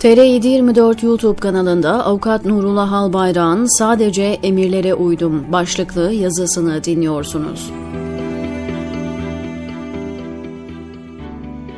TR724 YouTube kanalında Avukat Nurullah Albayrak'ın Sadece Emirlere Uydum başlıklı yazısını dinliyorsunuz.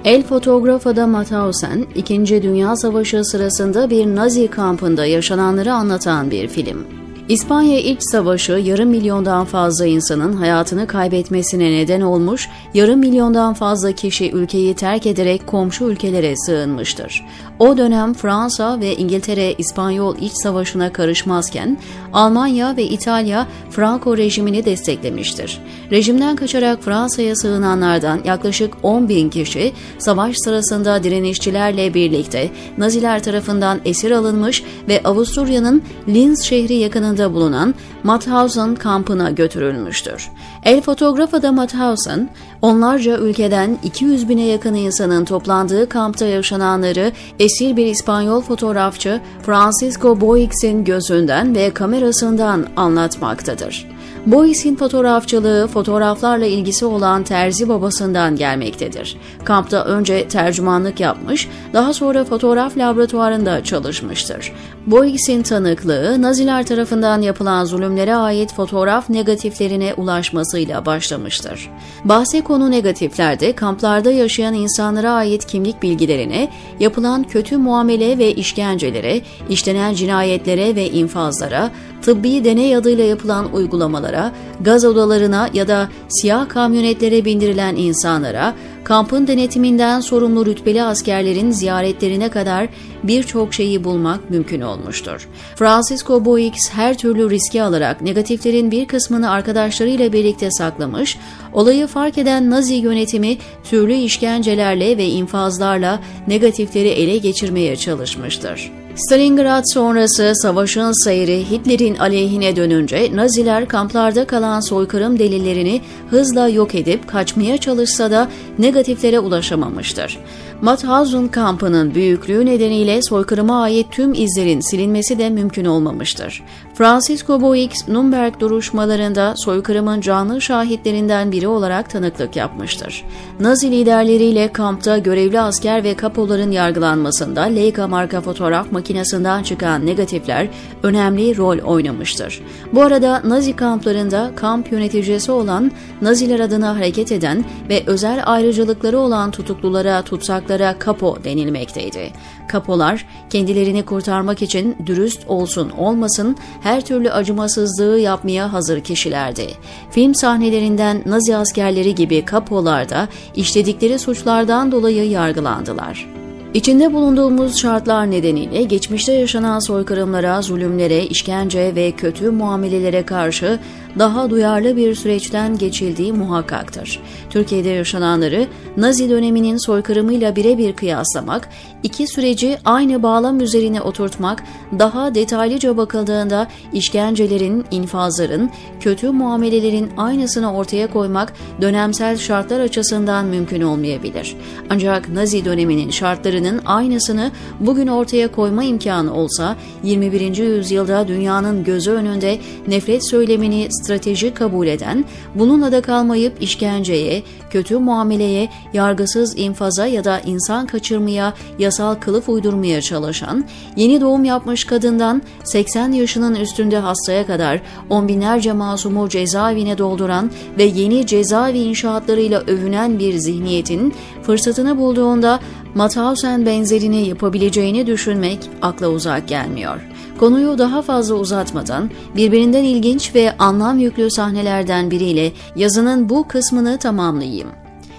El fotoğraf adam Mauthausen, İkinci Dünya Savaşı sırasında bir Nazi kampında yaşananları anlatan bir film. İspanya İç Savaşı yarım milyondan fazla insanın hayatını kaybetmesine neden olmuş, yarım milyondan fazla kişi ülkeyi terk ederek komşu ülkelere sığınmıştır. O dönem Fransa ve İngiltere İspanyol İç Savaşı'na karışmazken Almanya ve İtalya Franco rejimini desteklemiştir. Rejimden kaçarak Fransa'ya sığınanlardan yaklaşık 10 bin kişi savaş sırasında direnişçilerle birlikte Naziler tarafından esir alınmış ve Avusturya'nın Linz şehri yakınında yakınında bulunan Mauthausen kampına götürülmüştür. El fotoğrafı da Mauthausen, onlarca ülkeden 200 bine yakın insanın toplandığı kampta yaşananları esir bir İspanyol fotoğrafçı Francisco Boix'in gözünden ve kamerasından anlatmaktadır. Boyce'in fotoğrafçılığı fotoğraflarla ilgisi olan terzi babasından gelmektedir. Kampta önce tercümanlık yapmış, daha sonra fotoğraf laboratuvarında çalışmıştır. Boyce'in tanıklığı Naziler tarafından yapılan zulümlere ait fotoğraf negatiflerine ulaşmasıyla başlamıştır. Bahse konu negatiflerde kamplarda yaşayan insanlara ait kimlik bilgilerine, yapılan kötü muamele ve işkencelere, işlenen cinayetlere ve infazlara, tıbbi deney adıyla yapılan uygulamalara, gaz odalarına ya da siyah kamyonetlere bindirilen insanlara, kampın denetiminden sorumlu rütbeli askerlerin ziyaretlerine kadar birçok şeyi bulmak mümkün olmuştur. Francisco Boix her türlü riski alarak negatiflerin bir kısmını arkadaşlarıyla birlikte saklamış, olayı fark eden Nazi yönetimi türlü işkencelerle ve infazlarla negatifleri ele geçirmeye çalışmıştır. Stalingrad sonrası savaşın seyri Hitler'in aleyhine dönünce Naziler kamplarda kalan soykırım delillerini hızla yok edip kaçmaya çalışsa da negatiflere ulaşamamıştır. Mauthausen kampının büyüklüğü nedeniyle soykırıma ait tüm izlerin silinmesi de mümkün olmamıştır. Francisco Boix, Nürnberg duruşmalarında soykırımın canlı şahitlerinden biri olarak tanıklık yapmıştır. Nazi liderleriyle kampta görevli asker ve kapoların yargılanmasında Leica marka fotoğraf makinesinden çıkan negatifler önemli rol oynamıştır. Bu arada Nazi kamplarında kamp yöneticisi olan Naziler adına hareket eden ve özel ayrıcalıkları olan tutuklulara tutsaklara kapo denilmekteydi. Kapolar kendilerini kurtarmak için dürüst olsun olmasın her türlü acımasızlığı yapmaya hazır kişilerdi. Film sahnelerinden Nazi askerleri gibi kapolar da işledikleri suçlardan dolayı yargılandılar. İçinde bulunduğumuz şartlar nedeniyle geçmişte yaşanan soykırımlara, zulümlere, işkence ve kötü muamelelere karşı daha duyarlı bir süreçten geçildiği muhakkaktır. Türkiye'de yaşananları Nazi döneminin soykırımıyla birebir kıyaslamak, iki süreci aynı bağlam üzerine oturtmak, daha detaylıca bakıldığında işkencelerin, infazların, kötü muamelelerin aynısını ortaya koymak dönemsel şartlar açısından mümkün olmayabilir. Ancak Nazi döneminin şartlarının aynısını bugün ortaya koyma imkanı olsa 21. yüzyılda dünyanın gözü önünde nefret söylemini strateji kabul eden, bununla da kalmayıp işkenceye, kötü muameleye, yargısız infaza ya da insan kaçırmaya, yasal kılıf uydurmaya çalışan, yeni doğum yapmış kadından 80 yaşının üstünde hastaya kadar on binlerce masumu cezaevine dolduran ve yeni cezaevi inşaatlarıyla övünen bir zihniyetin fırsatını bulduğunda Mauthausen benzerini yapabileceğini düşünmek akla uzak gelmiyor. Konuyu daha fazla uzatmadan birbirinden ilginç ve anlam yüklü sahnelerden biriyle yazının bu kısmını tamamlayayım.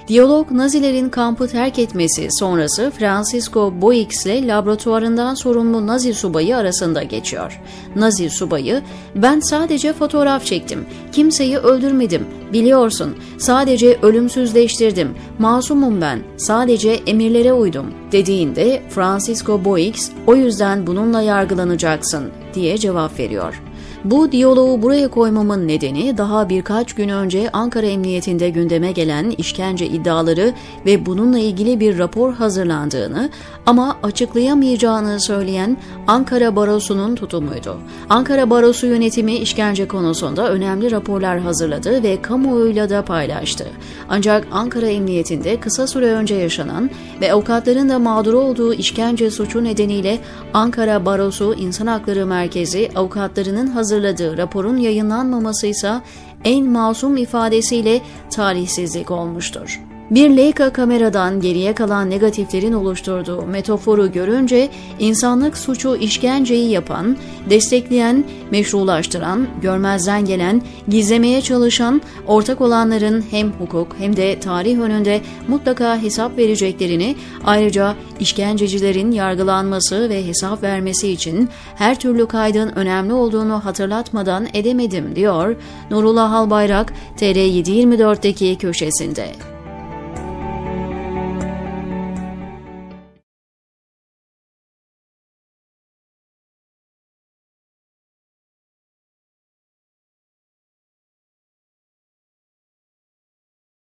Diyalog Nazilerin kampı terk etmesi sonrası Francisco Boix ile laboratuvarından sorumlu Nazi subayı arasında geçiyor. Nazi subayı, ben sadece fotoğraf çektim, kimseyi öldürmedim, biliyorsun, sadece ölümsüzleştirdim, masumum ben, sadece emirlere uydum dediğinde Francisco Boix, o yüzden bununla yargılanacaksın diye cevap veriyor. Bu diyaloğu buraya koymamın nedeni daha birkaç gün önce Ankara Emniyetinde gündeme gelen işkence iddiaları ve bununla ilgili bir rapor hazırlandığını ama açıklayamayacağını söyleyen Ankara Barosu'nun tutumuydu. Ankara Barosu yönetimi işkence konusunda önemli raporlar hazırladı ve kamuoyuyla da paylaştı. Ancak Ankara Emniyetinde kısa süre önce yaşanan ve avukatların da mağdur olduğu işkence suçu nedeniyle Ankara Barosu İnsan Hakları Merkezi avukatlarının hazırladığı raporun yayınlanmaması ise en masum ifadesiyle talihsizlik olmuştur. Bir Leica kameradan geriye kalan negatiflerin oluşturduğu metaforu görünce insanlık suçu işkenceyi yapan, destekleyen, meşrulaştıran, görmezden gelen, gizlemeye çalışan, ortak olanların hem hukuk hem de tarih önünde mutlaka hesap vereceklerini, ayrıca işkencecilerin yargılanması ve hesap vermesi için her türlü kaydın önemli olduğunu hatırlatmadan edemedim diyor Nurullah Albayrak TR724'deki köşesinde.